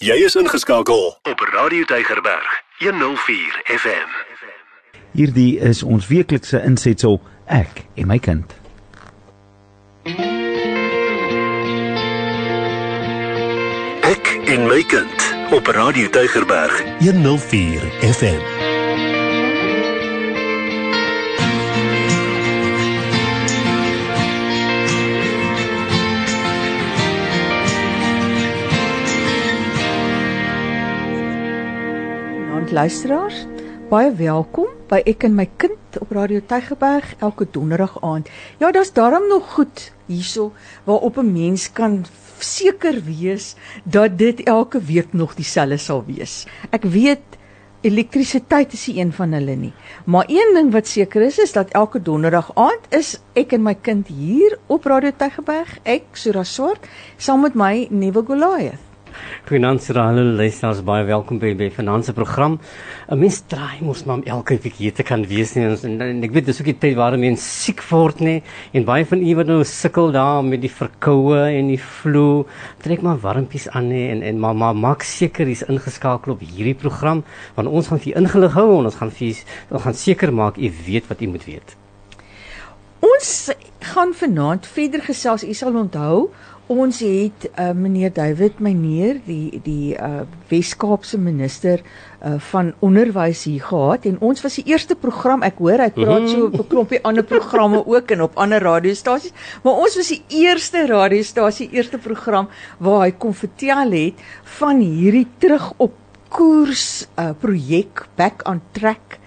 Jy is ingeskakel op Radio Tygerberg 104 FM. Hierdie is ons weeklikse insetsel ek en my kind. Ek en my kind op Radio Tygerberg 104 FM. Goeienaand luisteraars. Baie welkom by Ek en my kind op Radio Tygerberg elke donderdag aand. Ja, daar's daarom nog goed hierso waarop 'n mens kan seker wees dat dit elke week nog dieselfde sal wees. Ek weet elektrisiteit is nie een van hulle nie. Maar een ding wat seker is is dat elke donderdag aand is ek en my kind hier op Radio Tygerberg, ek Sura Swart, saam met my nuwe Goliath. Goeienaand Sarah, luisteraars baie welkom by by Finanse program. 'n Mens draai mos maar elke week hier te kan wees nie. En, en ek weet dis ook die tyd waar mense siek word nie en baie van u wat nou sukkel daar met die verkoue en die flu, trek maar warmpies aan nie en en maar maar maak seker jy's ingeskakel op hierdie program want ons gaan vir ingelig hou en ons gaan vir ons gaan seker maak u weet wat u moet weet. Ons gaan vanaand verder gesels. U sal onthou Ons het uh, meneer David Meneer die die uh, Wes-Kaapse minister uh, van onderwys hier gehad. En ons was die eerste program ek hoor hy praat so op 'n klompie ander programme ook en op ander radiostasies. Maar ons was die eerste radiostasie eerste program waar hy kon vertel het van hierdie terug op koers uh, projek back on track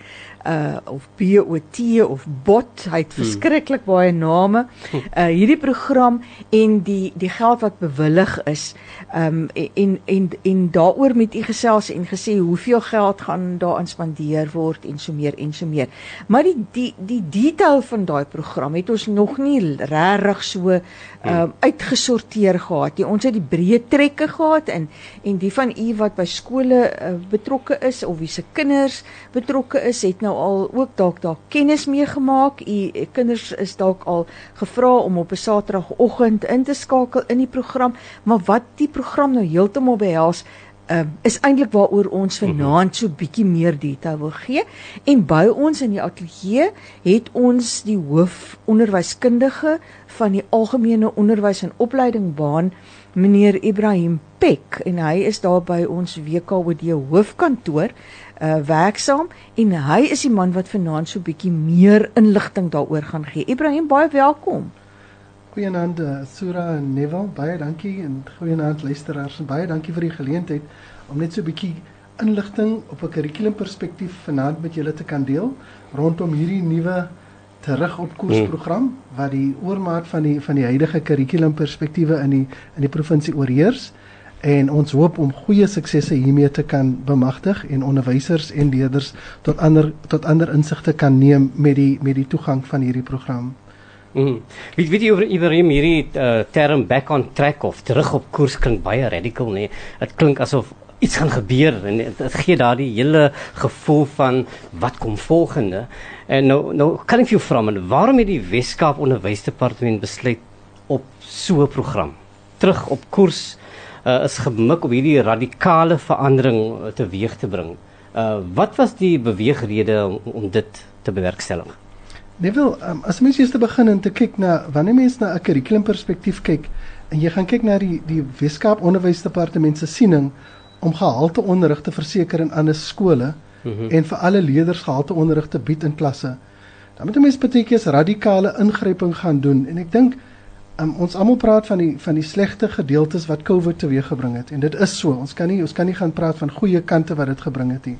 uh of BOT of bot. Hy het hmm. verskriklik baie name. Uh hierdie program en die die geld wat bewillig is um en en en daaroor met u gesels en gesê hoeveel geld gaan daarin spandeer word en so meer en so meer. Maar die die die detail van daai program het ons nog nie regtig so um uitgesorteer gehad nie. Ons het die breë trekke gehad en en die van u wat by skole uh, betrokke is of wie se kinders betrokke is het nou nou al ook dalk daar kennis mee gemaak. U kinders is dalk al gevra om op 'n Saterdagoggend in te skakel in die program, maar wat die program nou heeltemal behels Um, is eintlik waaroor ons vanaand so bietjie meer detail wil gee. En by ons in die ateljee het ons die hoof onderwyskundige van die algemene onderwys en opleiding baan meneer Ibrahim Peck. En hy is daar by ons WKOD hoofkantoor uh werksaam en hy is die man wat vanaand so bietjie meer inligting daaroor gaan gee. Ibrahim, baie welkom. Goeienaand uh, Sura en Neville, baie dankie en goeienaand luisteraars en baie dankie vir die geleentheid om net so 'n bietjie inligting op 'n kurrikulumperspektief vanaand met julle te kan deel rondom hierdie nuwe terug op koers program wat die oormaat van die van die huidige kurrikulumperspektiewe in die in die provinsie oorheers en ons hoop om goeie suksesse hiermee te kan bemagtig en onderwysers en leerders tot ander tot ander insigte kan neem met die met die toegang van hierdie program. Mm. Weet weet jy oor Ibrahim hierdie uh, term back on track of terug op koers klink baie radical nê. Dit klink asof iets gaan gebeur en dit gee daardie hele gevoel van wat kom volgende. En nou nou kan ek jou vra man, waarom het die Weskaap Onderwysdepartement besluit op so 'n program terug op koers uh, is gemik om hierdie radikale verandering uh, teweeg te bring. Uh, wat was die beweegrede om, om dit te bewerkstellig? Neville, um, as mens eers te begin en te kyk na wanneer mens na 'n kurrikulumperspektief kyk en jy gaan kyk na die die Weskaap Onderwysdepartement se siening om gehalte onderrig te verseker in ander skole mm -hmm. en vir alle leerders gehalte onderrig te bied in klasse. Dan moet 'n mens baie keer radikale ingryping gaan doen en ek dink um, ons almal praat van die van die slegte gedeeltes wat COVID teweeggebring het en dit is so. Ons kan nie ons kan nie gaan praat van goeie kante wat dit gebring het nie.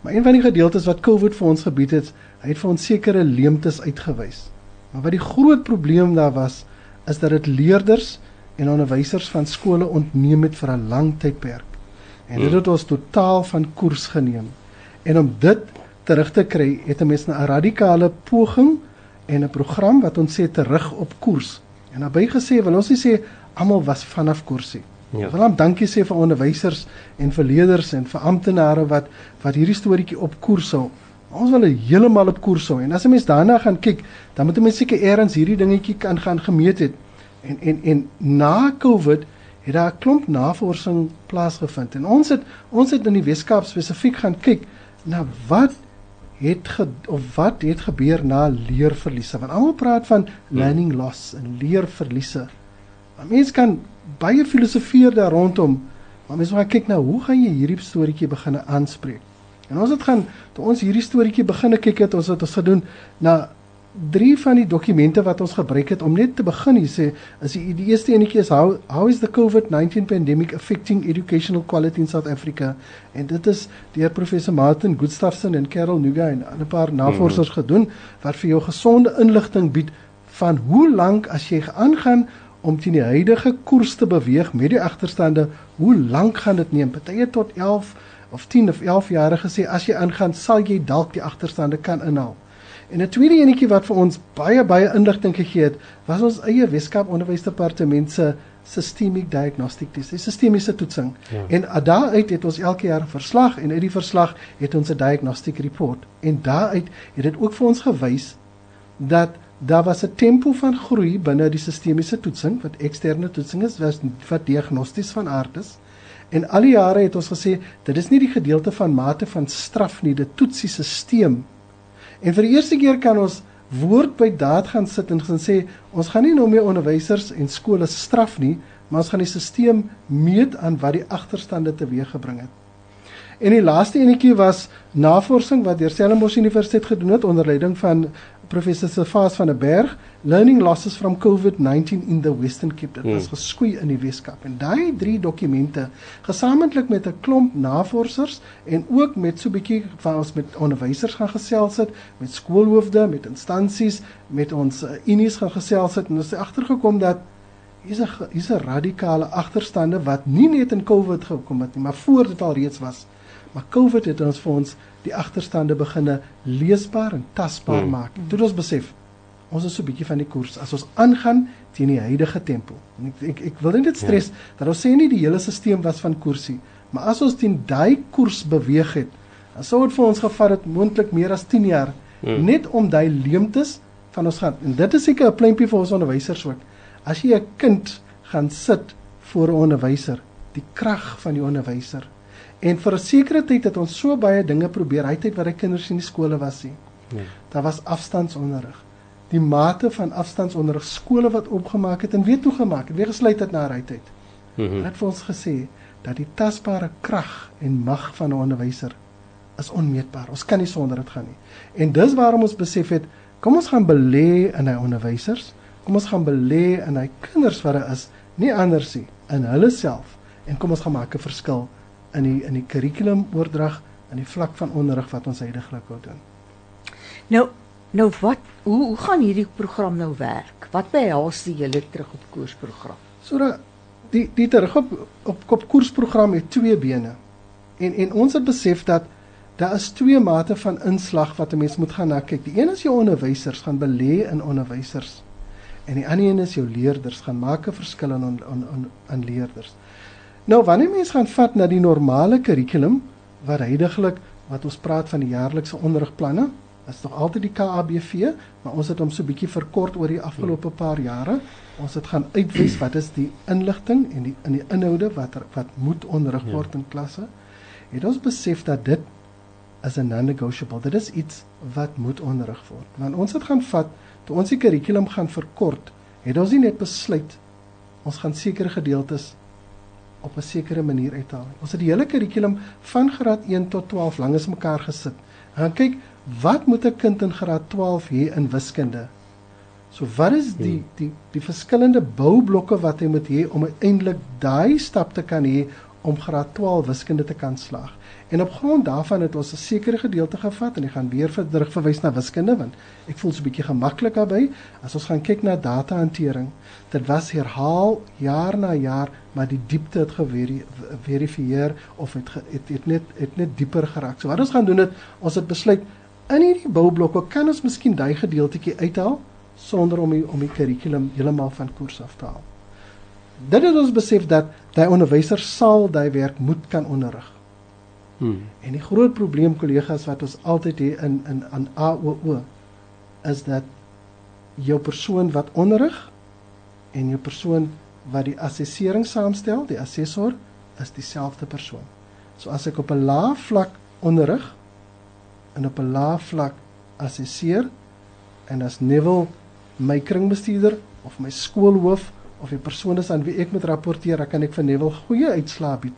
Maar een van die gedeeltes wat COVID vir ons gebied het, hy het vir ons sekere leemtes uitgewys. Maar wat die groot probleem daar was, is dat dit leerders en onderwysers van skole ontneem het vir 'n lang tydperk. En dit het ons totaal van koers geneem. En om dit terug te kry, het 'n mens 'n radikale poging en 'n program wat ons sê terug op koers En naby gesê wil ons nie sê almal was vanaf kursie. Ja. Wil hom dankie sê vir onderwysers en vir leerders en vir amptenare wat wat hierdie storieetjie op koers hou. Ons wil heeltemal op koers hou. En as 'n mens daarna gaan kyk, dan moet 'n mens seker eers hierdie dingetjie kan gaan gemeet het. En en en na Covid het daar 'n klomp navorsing plaasgevind en ons het ons het in die Weskaap spesifiek gaan kyk na wat het ge, of wat het gebeur na leerverliese want almal praat van learning loss en leerverliese. Maar mense kan baie filosofeer daar rondom maar mense moet kyk na hoe gaan jy hierdie storieetjie begine aanspreek. En ons het gaan toe ons hierdie storieetjie begine kyk het ons het ons gedoen na drie van die dokumente wat ons gebruik het om net te begin hier sê is die, die eerste enetjie is how how is the COVID-19 pandemic affecting educational quality in South Africa? En dit is deur professor Martin Gustafson en Carol Nuga en 'n paar navorsers mm -hmm. gedoen wat vir jou gesonde inligting bied van hoe lank as jy aangaan om teen die huidige koers te beweeg met die agterstande hoe lank gaan dit neem? Partye tot 11 of 10 of 11 jaar gesê as jy aangaan sal jy dalk die agterstande kan inhaal En 'n tweede enetjie wat vir ons baie baie inligting gegee het, was ons eie Weskaap Onderwysdepartement se systemic diagnostic test, die sistemiese toetsing. Ja. En daaruit het ons elke jaar 'n verslag en uit die verslag het ons 'n diagnostic report. En daaruit het dit ook vir ons gewys dat daar was 'n tempo van groei binne die sistemiese toetsing wat eksterne toetsing is wat, wat diagnosties van aard is. En al die jare het ons gesê dit is nie die gedeelte van mate van straf nie, dit toetsiesisteem En vir die eerste keer kan ons woord by daad gaan sit en gaan sê ons gaan nie nou meer onderwysers en skole straf nie, maar ons gaan die stelsel meet aan wat die agterstande teweeggebring het. En die laaste enetjie was navorsing wat deur Stellenbosch Universiteit gedoen het onder leiding van professor Sefas van der Berg. Learning losses from COVID-19 in the Western Cape. Dit was hmm. geskoei in die Weskaap. En daai drie dokumente gesamentlik met 'n klomp navorsers en ook met so 'n bietjie van ons met onderwysers gaan gesels het met skoolhoofde met instansies met ons uh, unies gaan gesels het en ons het agtergekom dat hier's 'n hier's 'n radikale agterstande wat nie net in COVID gekom het nie maar voor dit al reeds was maar COVID het ons vir ons die agterstande beginne leesbaar en tasbaar hmm. maak. Toe ons besef ons is so 'n bietjie van die koers as ons aangaan teen die huidige tempo. En ek ek, ek wil net stres ja. dat ons sê nie die hele stelsel was van koersie, maar as ons teen daai koers beweeg het, dan sou dit vir ons gevat het moontlik meer as 10 jaar hmm. net om daai leemtes van ons gaan. En dit is seker 'n pleintjie vir ons onderwysers ook. As jy 'n kind gaan sit voor 'n onderwyser, die krag van die onderwyser En vir 'n sekere tyd het ons so baie dinge probeer. Hy tyd wat hy kinders in die skole was sien. Ja. Daar was afstandsonderrig. Die mate van afstandsonderrig skole wat opgemaak het en weer toegemaak het, weer gesluit het na hy tyd. Mm het vir ons gesê dat die tasbare krag en mag van 'n onderwyser is onmeetbaar. Ons kan nie sonder dit gaan nie. En dis waarom ons besef het, kom ons gaan belê in hy onderwysers. Kom ons gaan belê in hy kinders wat daar is, nie andersie in hulle self en kom ons gaan maak 'n verskil in die in die kurrikulum oordrag in die vlak van onderrig wat ons heidaglik wil doen. Nou nou wat hoe hoe gaan hierdie program nou werk? Wat behels die hele terug op koersprogram? So dat die die terug op op kop koersprogram het twee bene. En en ons het besef dat daar is twee mate van inslag wat 'n mens moet gaan na kyk. Die een is jou onderwysers gaan belê in onderwysers. En die ander een is jou leerders gaan maak 'n verskil in aan aan aan leerders. Nou wanneer mense gaan vat na die normale kurrikulum wat heidaglik wat ons praat van die jaarlikse onderrigplanne, is nog altyd die KABV, maar ons het hom so bietjie verkort oor die afgelope paar jare. Ons het gaan uitwys wat is die inligting en die in die inhoude wat er, wat moet onderrig ja. word in klasse. Het ons besef dat dit is 'n non-negotiable. Dit is iets wat moet onderrig word. Want ons het gaan vat toe ons die kurrikulum gaan verkort, het ons nie net besluit ons gaan sekere gedeeltes op 'n sekere manier uithaal. Ons het die hele kurrikulum van graad 1 tot 12 langs mekaar gesit. En kyk, wat moet 'n kind in graad 12 hê in wiskunde? So wat is die hmm. die die verskillende boublokke wat hy moet hê om uiteindelik daai stap te kan hê om graad 12 wiskunde te kan slaag? En op grond daarvan het ons 'n sekere gedeelte gevat en ek gaan weer terug verwys na wiskunde want ek voel so 'n bietjie gemaklik daarbey as ons gaan kyk na datahantering. Dit was herhaal jaar na jaar, maar die diepte het geverifieer of het, het het net het net dieper geraak. So wat ons gaan doen het, ons het besluit in hierdie boublokke kan ons miskien daai gedeeltjie uithaal sonder om die, om die kurrikulum heeltemal van koers af te haal. Dit het ons besef dat daai onderwyser sal daai werk moet kan onderrig. Hmm. En die groot probleem kollegas wat ons altyd hier in in aan AOO is dat jou persoon wat onderrig en jou persoon wat die assessering saamstel, die assessor is dieselfde persoon. So as ek op 'n lae vlak onderrig en op 'n lae vlak assesseer en as Neville my kringbestuurder of my skoolhoof of die persoon is aan wie ek moet rapporteer, dan kan ek vir Neville goeie uitslae bied.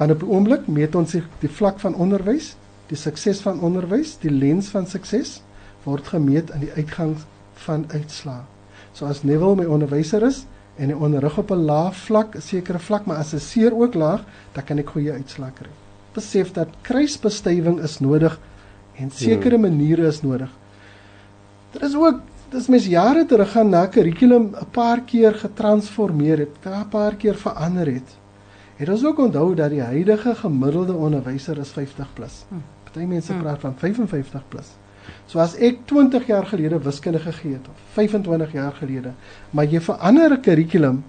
Want op die oomblik meet ons die vlak van onderwys, die sukses van onderwys, die lens van sukses word gemeet aan die uitgang van uitslae. So as Neville my onderwyser is en hy onderrig op 'n lae vlak, 'n sekere vlak, maar as hy seer ook laag, dan kan ek goeie uitslae kry. Besef dat kruisbestuiving is nodig en sekere hmm. maniere is nodig. Dit is ook dis mes jare terug gaan na kurrikulum 'n paar keer getransformeer het, 'n paar keer verander het. Het ons ook onthou dat die huidige gemiddelde onderwyser is 50+. Plus. Hmm. Party mense hmm. praat van 55+. Plus. So as ek 20 jaar gelede wiskunde gegee het of 25 jaar gelede, maar jy verander 'n kurrikulum,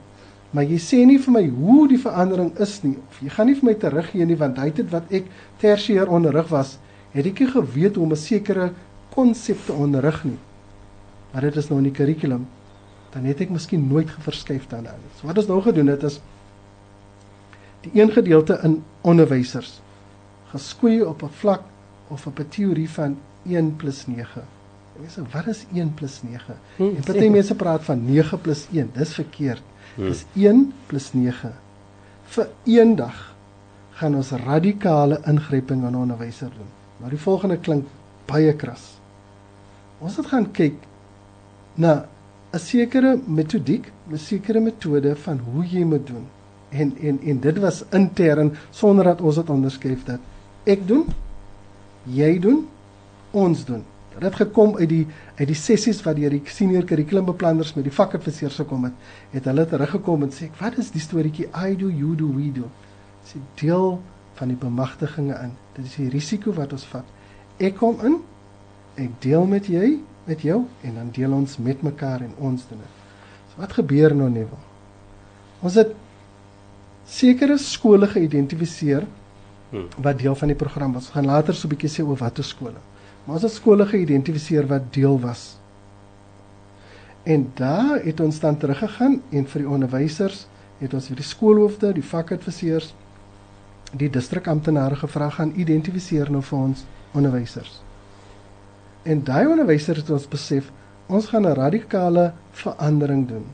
maar jy sê nie vir my hoe die verandering is nie of jy gaan nie vir my teruggee nie want hy het wat ek tersiêr onderrig was, het ek nie geweet hoe om 'n sekere konsep te onderrig nie. Maar dit is nou in die kurrikulum, dan het ek miskien nooit geverskuif daarna nie. So wat ons nou gedoen het is die een gedeelte in onderwysers geskoei op 'n vlak of op 'n teorie van 1 + 9. Mense, wat is 1 + 9? Hmm, en party mense praat van 9 + 1. Dis verkeerd. Hmm. Dis 1 + 9. Vir eendag gaan ons radikale ingryping in onderwyser doen. Maar die volgende klink baie kras. Ons het gaan kyk na 'n sekere metodiek, 'n sekere metode van hoe jy moet doen. En en en dit was intern sonder dat ons dit onderskryf dat ek doen, jy doen ons doen. Dit het gekom uit die uit die sessies wat deur die senior kurrikulumbeplanners met die vakadviseurs gekom het. Het hulle teruggekom en sê, "Wat is die storieetjie I do you do we do?" Dis 'n deel van die bemagtiginge in. Dit is die risiko wat ons vat. Ek kom in, ek deel met jy, met jou en dan deel ons met mekaar en ons doen dit. So wat gebeur nou nie wel? Ons het sekere skole geïdentifiseer hmm. wat deel van die program was. Ons gaan later so 'n bietjie sê oor watter skole. Maar ons het skole geïdentifiseer wat deel was. En daar het ons dan teruggegaan en vir die onderwysers het ons vir die skoolhoofde, die vakadviseurs, die distrikamptenare gevra gaan identifiseer nou vir ons onderwysers. En daai onderwysers het ons besef ons gaan 'n radikale verandering doen.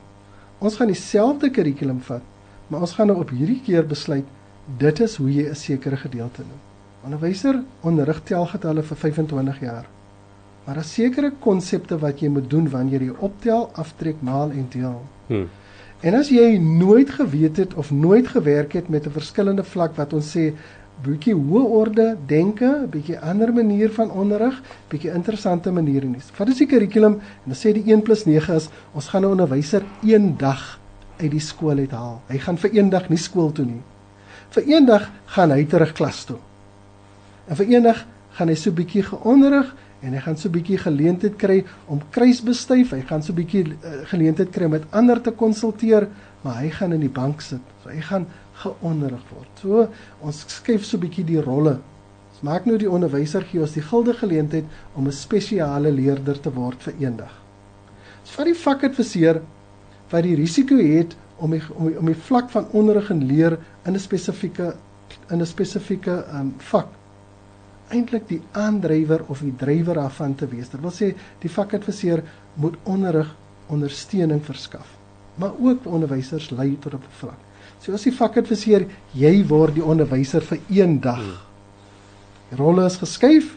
Ons gaan dieselfde kurrikulum vat, maar ons gaan nou op hierdie keer besluit dit is hoe jy 'n sekere gedeelte doen. Onderwyser onderrig telgetalle vir 25 jaar. Maar daar is sekere konsepte wat jy moet doen wanneer jy optel, aftrek, maal en deel. Hmm. En as jy nooit geweet het of nooit gewerk het met 'n verskillende vlak wat ons sê bietjie hoë orde denke, bietjie ander manier van onderrig, bietjie interessante maniere nie. Wat is die kurrikulum? En dan sê die 1 + 9 is ons gaan 'n onderwyser een dag uit die skool uithaal. Hy gaan vir een dag nie skool toe nie. Vir een dag gaan hy terug klas toe. En vir eendag gaan hy so bietjie geonderrig en hy gaan so bietjie geleentheid kry om kruisbestuif. Hy gaan so bietjie uh, geleentheid kry om met ander te konsulteer, maar hy gaan in die bank sit. So hy gaan geonderrig word. So ons skuif so bietjie die rolle. Ons maak nou die onderwyser gee ons die gilde geleentheid om 'n spesiale leerder te word vir eendag. Ons vat die vakadviseur wat die risiko het om die, om die, om die vlak van onderrig en leer in 'n spesifieke in 'n spesifieke um, vak eintlik die aandrywer of die drywer daarvan te wees. Dit wil sê die vakadviseur moet onderrig ondersteuning verskaf, maar ook onderwysers lei tot op 'n vlak. So as die vakadviseur, jy word die onderwyser vir een dag. Die rolle is geskuif.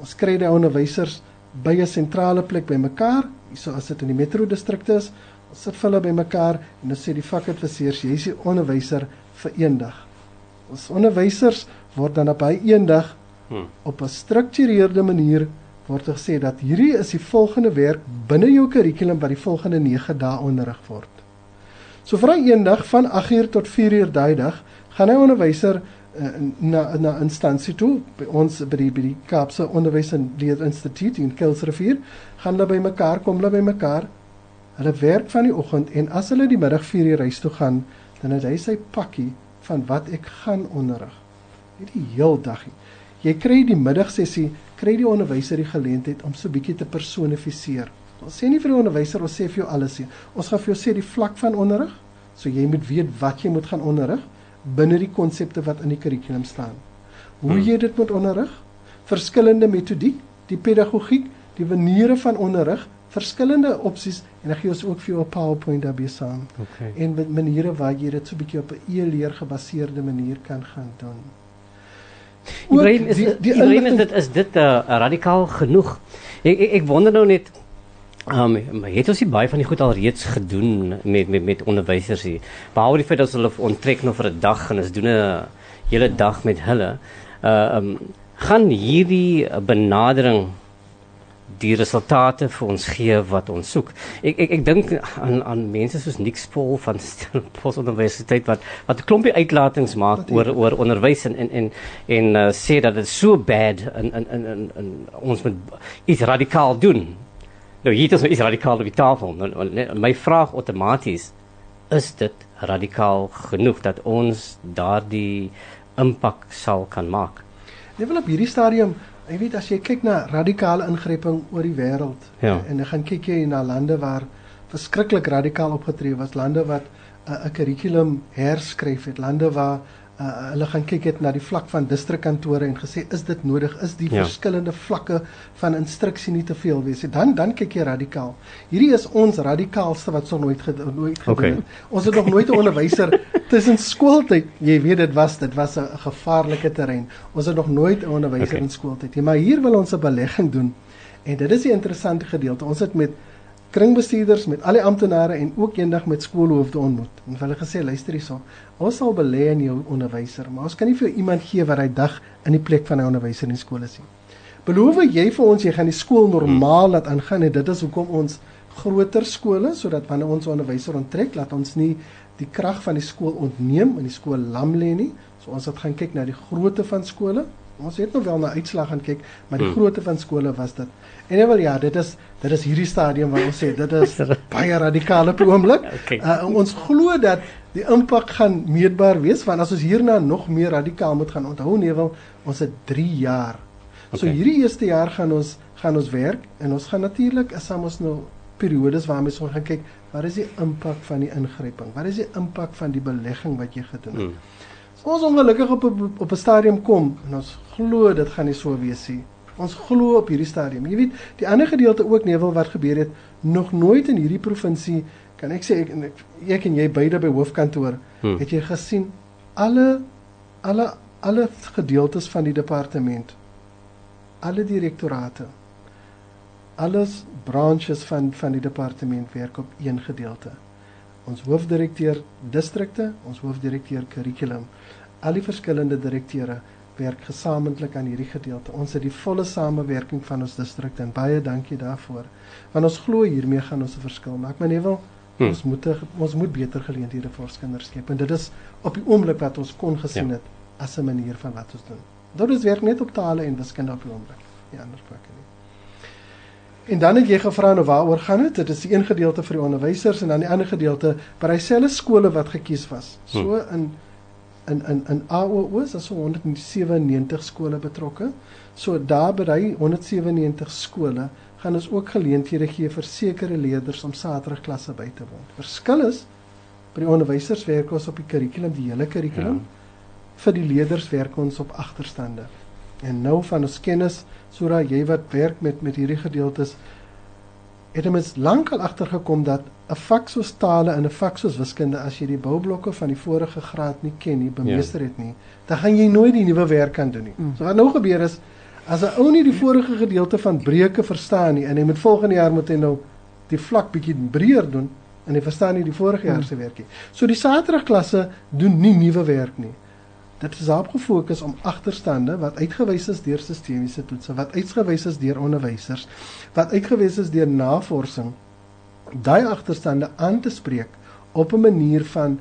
Ons kry die onderwysers by 'n sentrale plek bymekaar, hierso as dit in die metro distrikte is. Ons sit hulle bymekaar en dan sê die vakadviseurs, jy is die onderwyser vir een dag. Ons onderwysers word dan op hy een dag Hmm. Op 'n gestruktureerde manier word gesê dat hierdie is die volgende werk binne jou kurrikulum wat die volgende 9 dae onderrig word. So vir eendag van 8uur tot 4uur daai dag gaan hy onderwyser uh, na na instansie toe by ons by die, by die Kaapse Onderwys en Leer Instituut in Kelsrivier gaan hulle bymekaar kom hulle bymekaar hulle werk van die oggend en as hulle die middag 4uur huis toe gaan dan het hy sy pakkie van wat ek gaan onderrig. Hierdie heel dagie. Jy kry die middagsessie, kry die onderwyser die geleentheid om so bietjie te personifiseer. Ons sê nie vir die onderwyser ons sê vir jou alles nie. Ons gaan vir jou sê die vlak van onderrig, So jy moet weet wat jy moet gaan onderrig binne die konsepte wat in die kurrikulum staan. Hoe hmm. jy dit moet onderrig, verskillende metodiek, die pedagogiek, die maniere van onderrig, verskillende opsies en dan gee ons ook vir jou 'n PowerPoint daarbey saam. Okay. En met maniere waar jy dit so 'n bietjie op 'n e-leer gebaseerde manier kan gaan doen. Ibrahim is die, die Ibrahim is dit is dit 'n uh, radikaal genoeg. Ek ek, ek wonder nou net Um, maar het ons nie baie van die goed al reeds gedoen met met met onderwysers hier. Behalwe die feit dat hulle onttrek nog vir 'n dag en ons doen 'n hele dag met hulle. Uh um gaan hierdie benadering die resultate vir ons gee wat ons soek. Ek ek ek dink aan aan mense soos Nick Spool van Stellenbosch Universiteit wat wat 'n klompie uitlatings maak oor oor onderwys en en en, en uh, sê dat dit so bad en en en, en, en ons moet iets radikaal doen. Nou hier is iets radikaal op die tafel. Nou, nou, my vraag outomaties is dit radikaal genoeg dat ons daardie impak sal kan maak. Net wel op hierdie stadium Jy weet as jy kyk na radikale ingryping oor die wêreld ja. en dan gaan kyk jy na lande waar verskriklik radikaal opgetree was, lande wat 'n uh, kurrikulum herskryf het, lande waar uh, hulle gaan kyk het na die vlak van distrikkantore en gesê is dit nodig? Is die ja. verskillende vlakke van instruksie nie te veel wees nie? Dan dan kyk jy radikaal. Hierdie is ons radikaalste wat so nooit gedo nooit gedoen okay. het. Ons het nog nooit 'n onderwyser tussen skooltyd jy weet dit was dit was 'n gevaarlike terrein. Ons het nog nooit 'n onderwyser okay. in skooltyd nie. Maar hier wil ons 'n belegging doen. En dit is die interessante gedeelte. Ons het met kringbestuurders met al die amptenare en ook eendag met skoolhoofde ontmoet. En hulle gesê luister hierso, ons sal belê in jou onderwyser, maar ons kan nie vir iemand gee wat hy dag in die plek van 'n onderwyser in die skool is nie. Beloof jy vir ons jy gaan die skool normaal laat aangaan en dit is hoekom ons groter skole sodat wanneer ons onderwyser onttrek, laat ons nie die krag van die skool ontneem en die skool lam lê nie. So ons het gaan kyk na die grootte van skole. Ons het nog wel na uitslag gaan kyk, maar die hmm. grootte van skole was dit. En nou wel ja, dit is dit is hierdie stadium waar ons sê dit is baie radikale oomblik. okay. uh, ons glo dat die impak gaan meetbaar wees want as ons hierna nog meer radikaal moet gaan onthou Nevel, ons het 3 jaar. Okay. So hierdie eerste jaar gaan ons gaan ons werk en ons gaan natuurlik is ons nou periodes waarmee ons gaan kyk wat is die impak van die ingryping? Wat is die impak van die belegging wat jy gedoen het? Hmm. So ons ongelukkig op op 'n stadium kom en ons glo dit gaan nie so wees nie. Ons glo op hierdie stadium. Jy weet, die ander gedeelte ook nevel wat gebeur het nog nooit in hierdie provinsie kan ek sê ek en ek, ek en jy beide by hoofkantoor hmm. het jy gesien alle alle alle gedeeltes van die departement alle direktorate alles branches van van die departement werk op een gedeelte ons hoofdirekteur distrikte ons hoofdirekteur kurrikulum al die verskillende direkteure werk gesamentlik aan hierdie gedeelte. Ons het die volle samewerking van ons distrik en baie dankie daarvoor. Want ons glo hiermee gaan ons 'n verskil maak. Maar nee wel, hmm. ons moet ons moet beter geleenthede vir ons kinders skep en dit is op die oomblik wat ons kon gesien ja. het as 'n manier van wat ons doen. Dit is werk net op tale en wiskunde op die oomblik. Anders pak ek nie. En dan het jy gevra nou waaroor gaan dit? Dit is die een gedeelte vir die onderwysers en dan die ander gedeelte by dieselfde skole wat gekies was. So hmm. In in in in AOO is so 197 skole betrokke. So daar by hy 197 skole gaan ons ook geleenthede gee vir sekere leerders om Saterdagklasse by te woon. Verskil is by die onderwysers werk ons op die kurrikulum, die hele kurrikulum. Ja. Vir die leerders werk ons op agterstande. En nou van ons kennis, sodat jy wat werk met met hierdie gedeeltes het ons lankal agtergekom dat 'n vak soos tale en 'n vak soos wiskunde as jy die boublokke van die vorige graad nie ken nie, bemeester ja. het nie, dan gaan jy nooit die nuwe werk kan doen nie. Mm. So wat nou gebeur is as 'n ou nie die vorige gedeelte van breuke verstaan nie en hy moet volgende jaar moet hy nou die vlak bietjie breër doen en hy verstaan nie die vorige jaar mm. se werkie. So die Saterdagklasse doen nie nuwe werk nie. Dit is daarop gefokus om agterstande wat uitgewys is deur sistemiese toetse, wat uitgewys is deur onderwysers, wat uitgewys is deur navorsing, daai agterstande aan te spreek op 'n manier van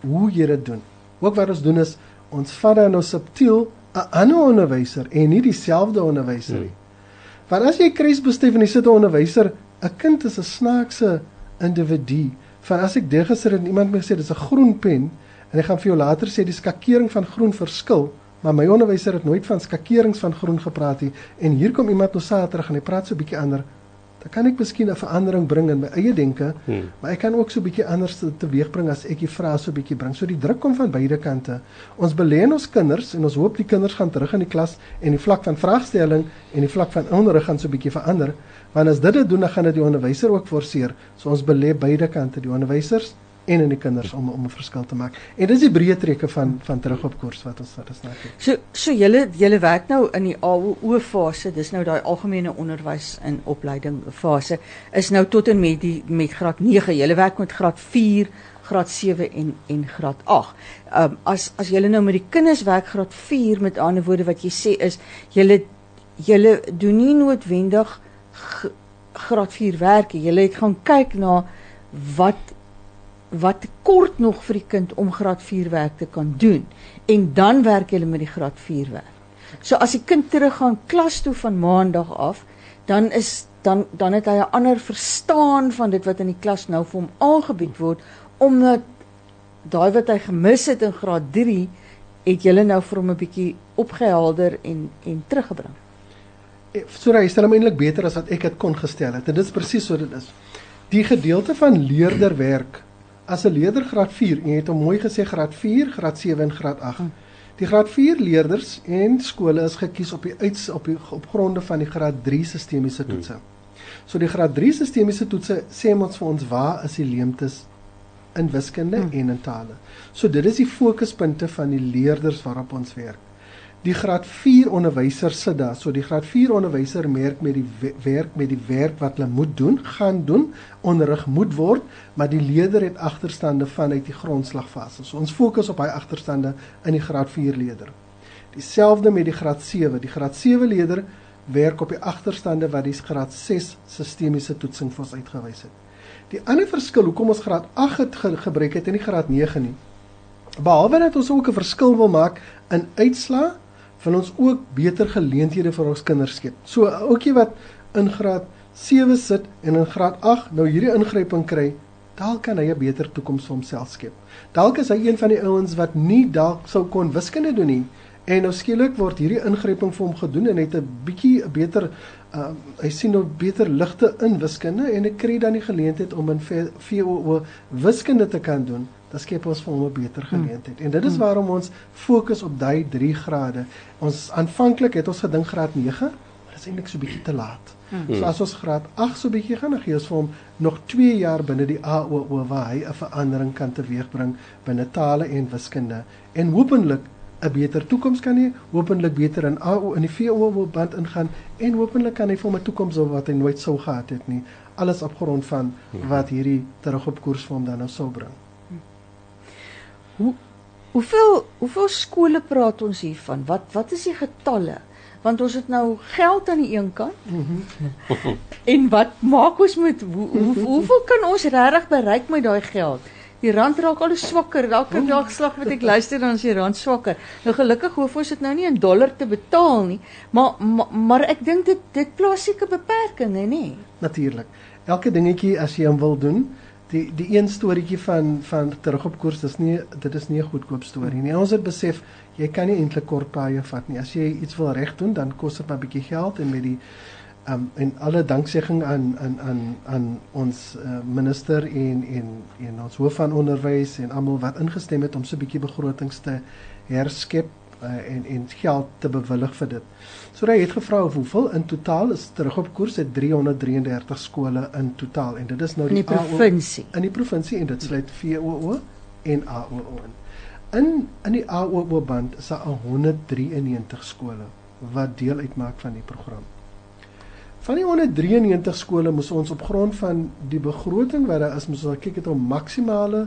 hoe jy dit doen. Ook wat ons doen is ons vat dan nou subtiel 'n ander onderwyser en nie dieselfde onderwyser nie. Hmm. Want as jy kruisbesef en jy sit 'n onderwyser, 'n kind is 'n snaakse individu. Van as ek deur gesit en iemand my sê dis 'n groen pen, En ek gaan vir jou later sê die skakering van groen verskil, maar my onderwyser het nooit van skakerings van groen gepraat nie. En hier kom iemand nou Saterdag en hy praat so 'n bietjie ander. Dan kan ek miskien 'n verandering bring in my eie denke, hmm. maar ek kan ook so 'n bietjie anders te, teweegbring as ek die vrae so 'n bietjie bring. So die druk kom van beide kante. Ons belê in ons kinders en ons hoop die kinders gaan terug in die klas en die vlak van vraagstelling en die vlak van onderrig gaan so 'n bietjie verander. Want as dit dit doen, dan gaan dit die onderwyser ook forceer. So ons belê beide kante, die onderwysers en in die kinders om om 'n verskil te maak. En dis die breë trekke van van terug op koers wat ons wat ons nou kyk. So so julle julle werk nou in die AO fase. Dis nou daai algemene onderwys en opleiding fase is nou tot en met die met graad 9. Julle werk met graad 4 graad 7 en en graad 8. Ehm um, as as julle nou met die kinders werk graad 4 met ander woorde wat jy sê is julle julle doen nie noodwendig graad 4 werk. Julle het gaan kyk na wat wat kort nog vir die kind om graad 4 werk te kan doen en dan werk hulle met die graad 4 werk. So as die kind teruggaan klas toe van maandag af, dan is dan dan het hy 'n ander verstaan van dit wat in die klas nou vir hom aangebied word omdat daai wat hy gemis het in graad 3 het julle nou vir hom 'n bietjie opgehelder en en teruggebring. Eh, sorry, jy stel hom eintlik beter as wat ek dit kon gestel het. En dit is presies so dit is. Die gedeelte van leerderwerk as 'n leerder graad 4 en jy het hom mooi gesê graad 4, graad 7 en graad 8. Hm. Die graad 4 leerders en skole is gekies op die uits op die op gronde van die graad 3 sistemiese hm. toetse. So die graad 3 sistemiese toetse sê ons vir ons waar is die leemtes in wiskunde hmm. en in tale. So dit is die fokuspunte van die leerders waarop ons werk die graad 4 onderwyser sit daar. So die graad 4 onderwyser merk met die werk met die werk wat hulle moet doen, gaan doen, onderrig moet word, maar die leerder het agterstande vanuit die grondslagfase. So ons fokus op hy agterstande in die graad 4 leerder. Dieselfde met die graad 7. Die graad 7 leerder werk op die agterstande wat die graad 6 sistemiese toetsing vir ons uitgewys het. Die ander verskil hoekom ons graad 8 het ge gebruik het en nie graad 9 nie. Behalwe dat ons ook 'n verskil wil maak in uitslae wil ons ook beter geleenthede vir ons kinders skep. So ouetjie wat in graad 7 sit en in graad 8 nou hierdie ingryping kry, dalk kan hy 'n beter toekoms vir homself skep. Dalk is hy een van die ouens wat nie dalk sou kon wiskunde doen nie en nou skielik word hierdie ingryping vir hom gedoen en hy het 'n bietjie 'n beter uh, hy sien nou beter ligte in wiskunde en hy kry dan die geleentheid om in VWO wiskunde te kan doen dan skep ons vir hom 'n beter hmm. geleentheid. En dit is hmm. waarom ons fokus op daai 3 grade. Ons aanvanklik het ons gedink graad 9, maar dit is eintlik so bietjie te laat. Hmm. So as ons graad 8 so bietjie gaan gee ons vir hom nog 2 jaar binne die AOO waar hy 'n verandering kan teweegbring binne tale en wiskunde en hopelik 'n beter toekoms kan hê, hopelik beter in AO in die VO band ingaan en hopelik kan hy vir 'n toekoms hê wat hy nooit sou gehad het nie. Alles op grond van wat hierdie terug op koers vir hom dan nou sou bring. Hoe hoeveel hoeveel skole praat ons hier van? Wat wat is die getalle? Want ons het nou geld aan die een kant. en wat maak ons met hoe, hoe, hoeveel kan ons regtig bereik met daai geld? Die rand raak al swakker. Elke dag slag wat ek luister dan is die rand swakker. Nou gelukkig hoef ons dit nou nie in dollar te betaal nie, maar maar, maar ek dink dit dit plaas seker beperkings, nê? Natuurlik. Elke dingetjie as jy hom wil doen, die die een storieetjie van van terug op koers dis nie dit is nie 'n goedkoop storie nie. Ons het besef jy kan nie eintlik kort paaie vat nie. As jy iets wil reg doen, dan kos dit maar 'n bietjie geld en met die um en alle danksegging aan aan aan aan ons uh, minister en en en ons hoof van onderwys en almal wat ingestem het om so 'n bietjie begrotings te herskep uh, en en geld te bewillig vir dit. So hy het gevra hoeveel in totaal is terug op koers het 333 skole in totaal en dit is nou die, die provinsie. In die provinsie en dit sluit VOO en AOO in. In in die AOO band is daar 193 skole wat deel uitmaak van die program. Van die 193 skole moes ons op grond van die begroting wat daar is, moes ons kyk het om maksimale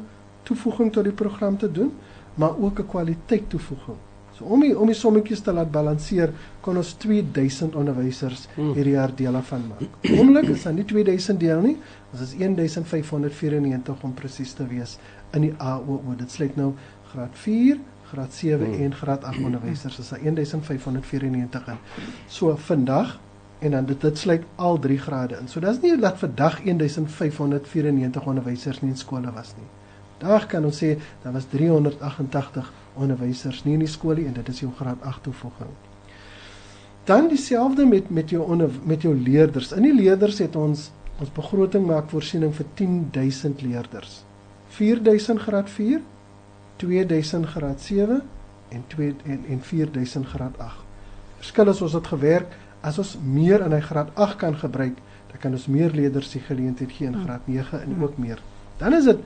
toevoeging tot die program te doen, maar ook 'n kwaliteit toevoeging. So om die, om die sommetjies te laat balanseer, kon ons 2000 onderwysers hmm. hierdie jaar deel van maak. Oomblik is daar nie 2000 deel nie, ons is 1594 om presies te wees in die AOO. Dit sluit nou graad 4, graad 7 hmm. en graad 8 onderwysers. Dis 1594 in. So vandag en dan dit dit sluit al drie grade in. So dis nie dat vandag 1594 onderwysers nie in skole was nie. Daar kan ons sê daar was 388 onderwysers nie in die skool nie en dit is jou graad 8 toevoeging. Dan dieselfde met met jou onder, met jou leerders. In die leerders het ons ons begroting maak voorsiening vir 10000 leerders. 4000 graad 4, 2000 graad 7 en 2 en, en 4000 graad 8. Verskil is ons het gewerk as ons meer in hy graad 8 kan gebruik, dan kan ons meer leerders die geleentheid gee in hmm. graad 9 en ook meer. Dan is dit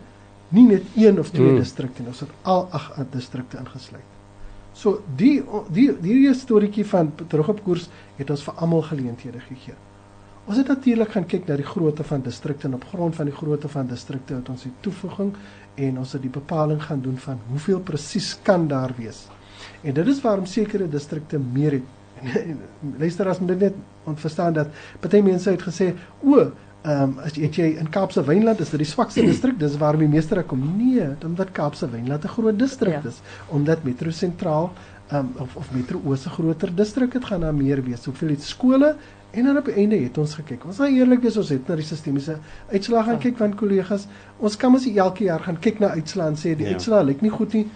nie net een of twee mm. distrikte nie, ons het al ag distrikte ingesluit. So die die hierdie storieetjie van terug op koers het ons vir almal geleenthede gegee. Ons het natuurlik gaan kyk na die grootte van distrikte en op grond van die grootte van distrikte het ons die toevoeging en ons het die bepaling gaan doen van hoeveel presies kan daar wees. En dit is waarom sekere distrikte meer het. Luister as moet net ontverstaan dat party mense het gesê o Ehm um, as jy, jy in Kaapse Wynland is dit die swakste distrik, dis waarom die meeste daar kom. Nee, omdat Kaapse Wynland 'n groot distrik ja. is, omdat Metro Sentraal ehm um, of of Metro Oos 'n groter distrik het gaan daar meer wees. Hoeveel het skole en dan op die einde het ons gekyk. Ons sal eerlik wees, ons het na die sistemiese uitslae gaan ja. kyk van kollegas. Ons kan mos elke jaar gaan kyk na uitslae en sê die ja. uitslae lyk nie goed nie.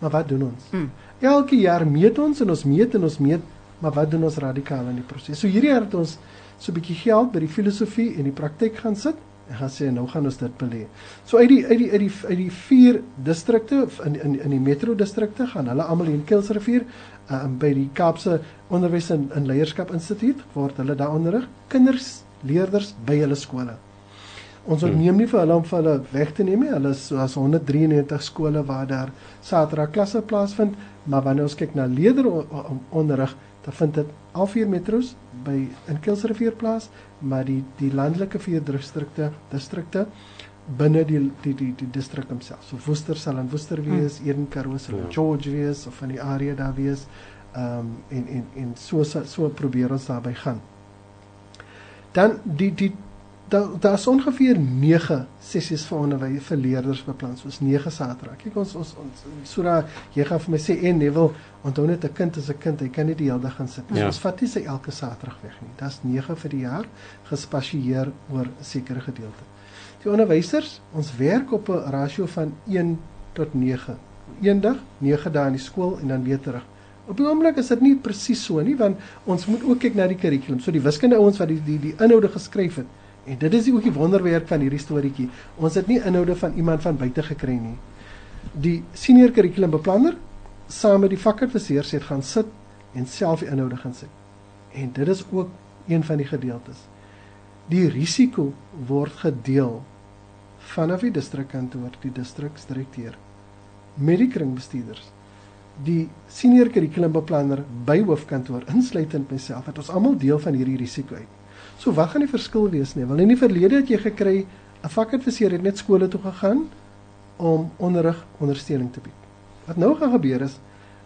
Maar wat doen ons? Hmm. Elke jaar meet ons en ons meet en ons meet, maar wat doen ons radikaal in die proses? So hierdie jaar het ons so 'n bietjie geld by die filosofie en die praktyk gaan sit en gaan sê nou gaan ons dit belê. So uit die uit die uit die uit die vier distrikte in in in die metro distrikte gaan hulle almal hier in Kilsrivier uh, by die Kaapse Onderwys en, en Leierskap Instituut word hulle daar onderrig kinders leerders by hulle skole. Ons hmm. neem nie vir hulle om vir hulle weg te neem nie. Hulle is soos 193 skole waar daar Saterdag klasse plaasvind, maar wanneer ons kyk na leerder onderrig, dan vind dit al vier metros by in Kilsrivier plaas, maar die die landelike vier distrikte distrikte binne die die die die distrik homself. So Woester sal in Woester hmm. wees, hmm. Eden Karoo sal in ja. George wees of van die area daar wees. Ehm um, en en en so so probeer ons daarby gaan. Dan die die daar daar's ongeveer 9 sessies vir onderwys vir leerders beplan. Soos 9 Saterdag. Kyk ons ons, ons dat jy gaan vir my sê en wil onthou net 'n kind is 'n kind. Hy kan nie die hele dag gaan sit nie. Ja. Ons vat nie sy elke Saterdag weg nie. Dit's 9 vir die jaar gespasieer oor 'n sekere gedeelte. Die onderwysers, ons werk op 'n rasio van 1 tot 9. Eendag 9 dae in die skool en dan weer terug. Op die oomblik is dit nie presies so nie want ons moet ook kyk na die kurrikulum. So die wiskunde ouens wat die die die inhoude geskryf het, En dit is ook die wonderwerk van hierdie storieetjie. Ons het nie inhoude van iemand van buite gekry nie. Die senior kurrikulumbeplanner saam met die vakadviseurs het gaan sit en self die inhoude gaan sit. En dit is ook een van die gedeeltes. Die risiko word gedeel vanaf die distrikkantoor, die distriksdirekteur met die kringbestuurders. Die senior kurrikulumbeplanner by hoofkantoor insluitend myself het ons almal deel van hierdie risiko uit. So wat gaan die verskil wees nie? Want in die verlede het jy gekry 'n vakadviseur het net skole toe gegaan om onderrig ondersteuning te bied. Wat nou gaan gebeur is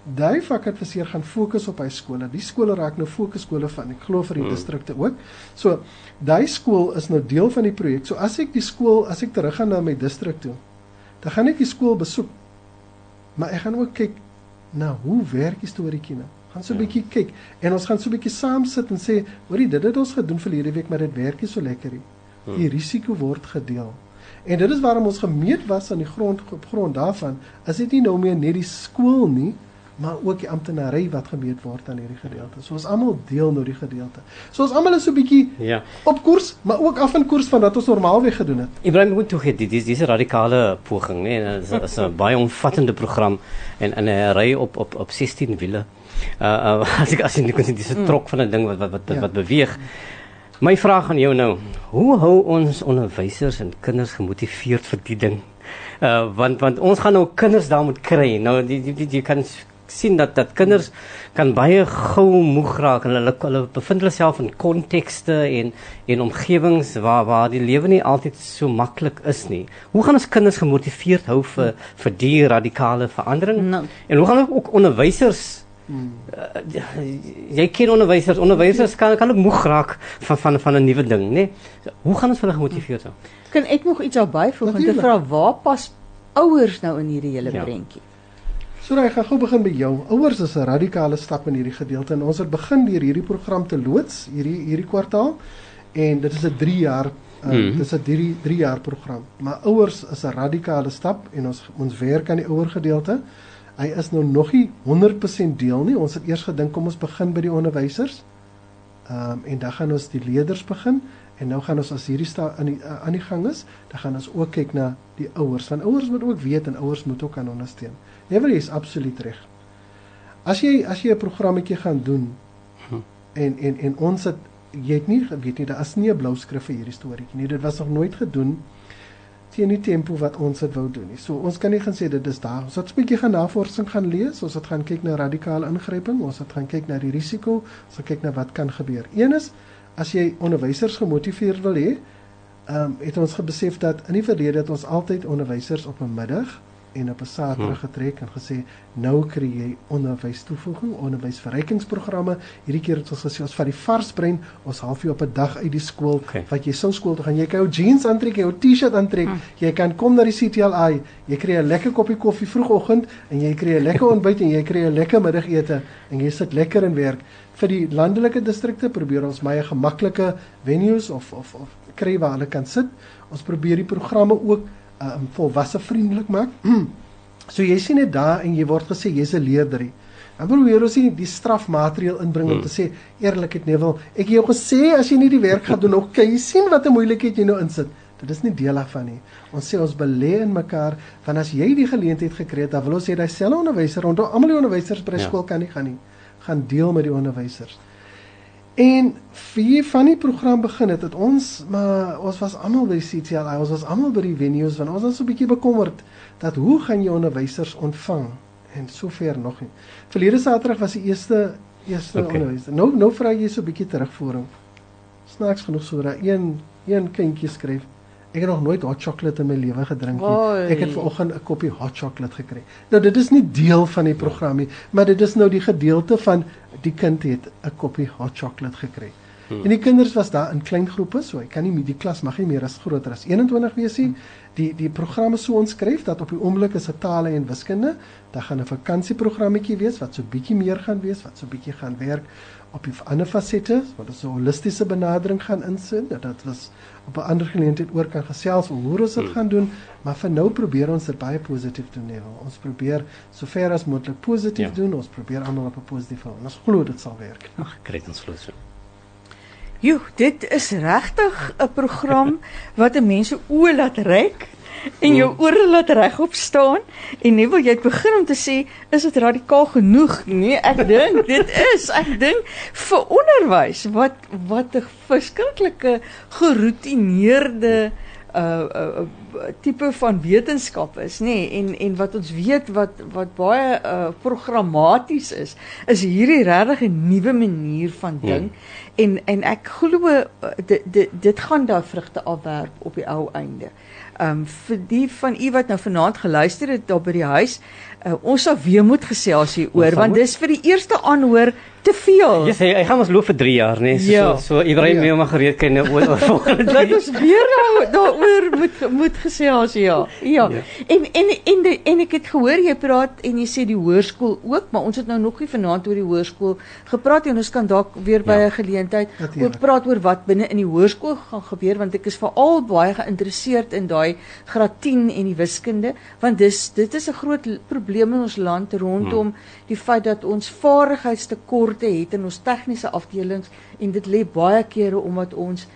daai vakadviseur gaan fokus op hy skole. Die skole raak nou fokusskole van ek glo vir die hmm. distrikte ook. So daai skool is nou deel van die projek. So as ek die skool as ek teruggaan na my distrik toe, dan gaan ek die skool besoek. Maar ek gaan ook kyk na hoe werk die storieetjie nou gaan so 'n ja. bietjie kyk en ons gaan so 'n bietjie saam sit en sê, hoorie, dit het ons gedoen verlede week, maar dit werk nie so lekker nie. Hmm. Die risiko word gedeel. En dit is waarom ons gemeet was aan die grond op grond daarvan, is dit nie nou meer net die skool nie, maar ook die amptenary wat gemeet word aan hierdie gedeelte. So ons almal deel nou die gedeelte. So ons almal is so 'n bietjie ja. op koers, maar ook af in koers van wat ons normaalweg gedoen het. Ibrahim moet toe gee dit dis 'n radikale poging, nee, dit is 'n baie omvattende program en 'n ry op op op 16 wiele uh, uh as ek as jy kon sien dis 'n mm. trok van 'n ding wat wat wat, ja. wat beweeg. My vraag aan jou nou, hoe hou ons onderwysers en kinders gemotiveerd vir die ding? Uh want want ons gaan nou kinders daar moet kry. Nou die die, die jy kan sien dat dat kinders kan baie gou moeg raak en hulle hulle bevind hulle self in kontekste en en omgewings waar waar die lewe nie altyd so maklik is nie. Hoe gaan ons kinders gemotiveerd hou vir vir die radikale verandering? No. En hoe gaan ons ook onderwysers Hmm. Uh, jy ken onderwysers, onderwysers kan kan ook moeg raak van van van 'n nuwe ding, nê? Nee? Hoe gaan ons hulle gemotiveer so? Kan ek nog iets daarby voeg en te vra waar pas ouers nou in hierdie hele ja. prentjie? So raai, gaan gou begin by jou. Ouers is 'n radikale stap in hierdie gedeelte en ons het begin deur hierdie program te loods hierdie hierdie kwartaal en dit is 'n 3 jaar uh, hmm. dit is 'n 3 3 jaar program. Maar ouers is 'n radikale stap en ons ons werk aan die ouer gedeelte hy is nou nog nie 100% deel nie. Ons het eers gedink kom ons begin by die onderwysers, Ehm um, en dan gaan ons die leerders begin en nou gaan ons as hierdie sta aan die aan die gang is, dan gaan ons ook kyk na die ouers. Want ouers moet ook weet en ouers moet ook kan ondersteun. Never is absoluut reg. As jy as jy 'n programmetjie gaan doen hm. en en en ons het jy het nie weet nie, daar is nie 'n blou skrif vir hierdie storieetjie nie. Dit was nog nooit gedoen teen die tempo wat ons dit wou doen nie. So ons kan nie gaan sê dit is daar. Ons het 'n bietjie gaan navorsing gaan lees. Ons het gaan kyk na radikale ingryping. Ons het gaan kyk na die risiko. Ons het kyk na wat kan gebeur. Een is as jy onderwysers gemotiveer wil hê, ehm um, het ons gebesef dat in die verlede het ons altyd onderwysers op 'n middag en op 'n Saterdag hmm. getrek en gesê nou kry jy onderwys toevoeging, onderwysverrykingsprogramme. Hierdie keer het ons gesê ons vat die vars brein, ons half jy op 'n dag uit die skool okay. wat jy sou skool toe gaan. Jy kan jou jeans aantrek, jou T-shirt aantrek. Hmm. Jy kan kom na die CTLI. Jy kry 'n lekker koppie koffie vroegoggend en jy kry 'n lekker ontbyt en jy kry 'n lekker middagete en jy sit lekker in werk. Vir die landelike distrikte probeer ons baie gemaklike venues of of of kry waar hulle kan sit. Ons probeer die programme ook um, volwasse vriendelik maak. So jy sien net daar en jy word gesê jy's 'n leerder. Dan probeer ons nie die strafmateriaal inbring om mm. te sê eerlikheid nee wil ek jou gesê as jy nie die werk gaan doen ok jy sien wat 'n moeilikheid jy nou insit. Dit is nie deel daarvan nie. Ons sê ons belê in mekaar van as jy die geleentheid gekry het, dan wil ons hê daai selfe onderwyser rondom almal die onderwysers by ja. skool kan nie gaan nie. Gaan deel met die onderwysers. En vir van die program begin het, het ons maar ons was almal by die CTL, ons was almal by die venues want ons was so 'n bietjie bekommerd dat hoe gaan jy onderwysers ontvang en sover nog nie. Verlede Saterdag was die eerste eerste okay. onderwyser. Nou nou vra jy so 'n bietjie terugvoering. Snaaks genoeg so dat een een kindjie skryf Ek het nog nooit hot chocolate in my lewe gedrink nie. Oei. Ek het vanoggend 'n koppie hot chocolate gekry. Nou dit is nie deel van die program nie, maar dit is nou die gedeelte van die kind het 'n koppie hot chocolate gekry. Hmm. En die kinders was daar in klein groepe, so ek kan nie die klas mag nie meer as groter as 21 wees nie. Die die programme so onskryf dat op die oomblik is dit tale en wiskunde, dan gaan 'n vakansieprogrammetjie wees wat so bietjie meer gaan wees, wat so bietjie gaan werk op die ander fasette, wat ons 'n holistiese benadering gaan insit, dat dit was op 'n ander geleentheid oor kan gesels oor hoe ons dit hmm. gaan doen, maar vir nou probeer ons dit baie positief doen nee. Ons probeer sover as moontlik positief ja. doen. Ons probeer almal op 'n positiewe en ons glo dit sal werk. Ag, kry ons glo so. Jo, dit is regtig 'n program wat 'n mens se oë laat reik en jou ore laat regop staan en nie wil jy begin om te sê is dit radikaal genoeg nee ek dink dit is ek dink vir onderwys wat wat 'n verskriklike geroutineerde uh, uh tipe van wetenskap is nê nee, en en wat ons weet wat wat baie uh programmaties is is hierdie regtig 'n nuwe manier van hmm. dink hmm. en en ek glo uh, dit dit dit gaan daar vrugte afwerp op die ou einde. Ehm um, vir die van u wat nou vanaand geluister het daar by die huis, uh, ons sal weer moet gesels hier oor want dis vir die eerste aanhoor te veel. Ja, hy gaan ons loop vir 3 jaar, nee. So ja. so, so Ibrahim ja. moet gereed kan oor oor volgende. Laat ons weer nou daaroor moet moet gesels ja. ja. Ja. En en en de, en ek het gehoor jy praat en jy sê die hoërskool ook, maar ons het nou nog nie vanaand oor die hoërskool gepraat en ons kan dalk weer by 'n ja. geleentheid ook praat oor wat binne in die hoërskool gaan gebeur want ek is veral baie geïnteresseerd in daai graad 10 en die wiskunde want dis dit is 'n groot probleem in ons land rondom hmm. die feit dat ons vaardigheidstekorte tekorte het in ons tegniese afdelings en dit lê baie kere omdat ons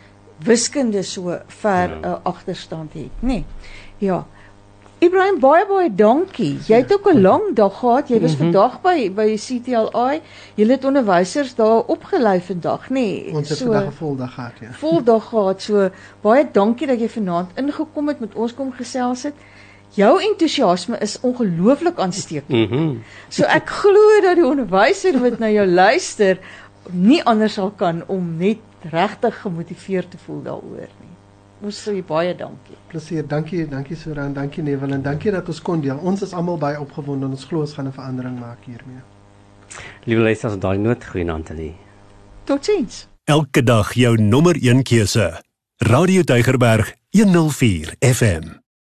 wiskunde so ver 'n ja. uh, agterstand het, nê. Nee. Ja. Ibrahim baie baie dankie. Jy het ook 'n lang dag gehad. Jy was mm -hmm. vandag by by CTLI. Jy het onderwysers daar opgelei vandag, nê. Nee. Ons het so, vandag 'n voldag gehad, ja. Voldag gehad. So baie dankie dat jy vanaand ingekom het met ons kom gesels het. Jou entoesiasme is ongelooflik aansteeklik. Mm -hmm. So ek glo dat die onderwyser wat na jou luister nie anders sal kan om net regtig gemotiveerd te voel daaroor nie. Ons sê baie dankie. Plesier, dankie, dankie Suran, dankie Nevel en dankie dat ons kon deel. Ons is almal baie opgewonde en ons glo ons gaan 'n verandering maak hiermee. Liewe luisters, daai noot goeie aand aan julle. Totsiens. Elke dag jou nommer 1 keuse. Radio Deugerberg 104 FM.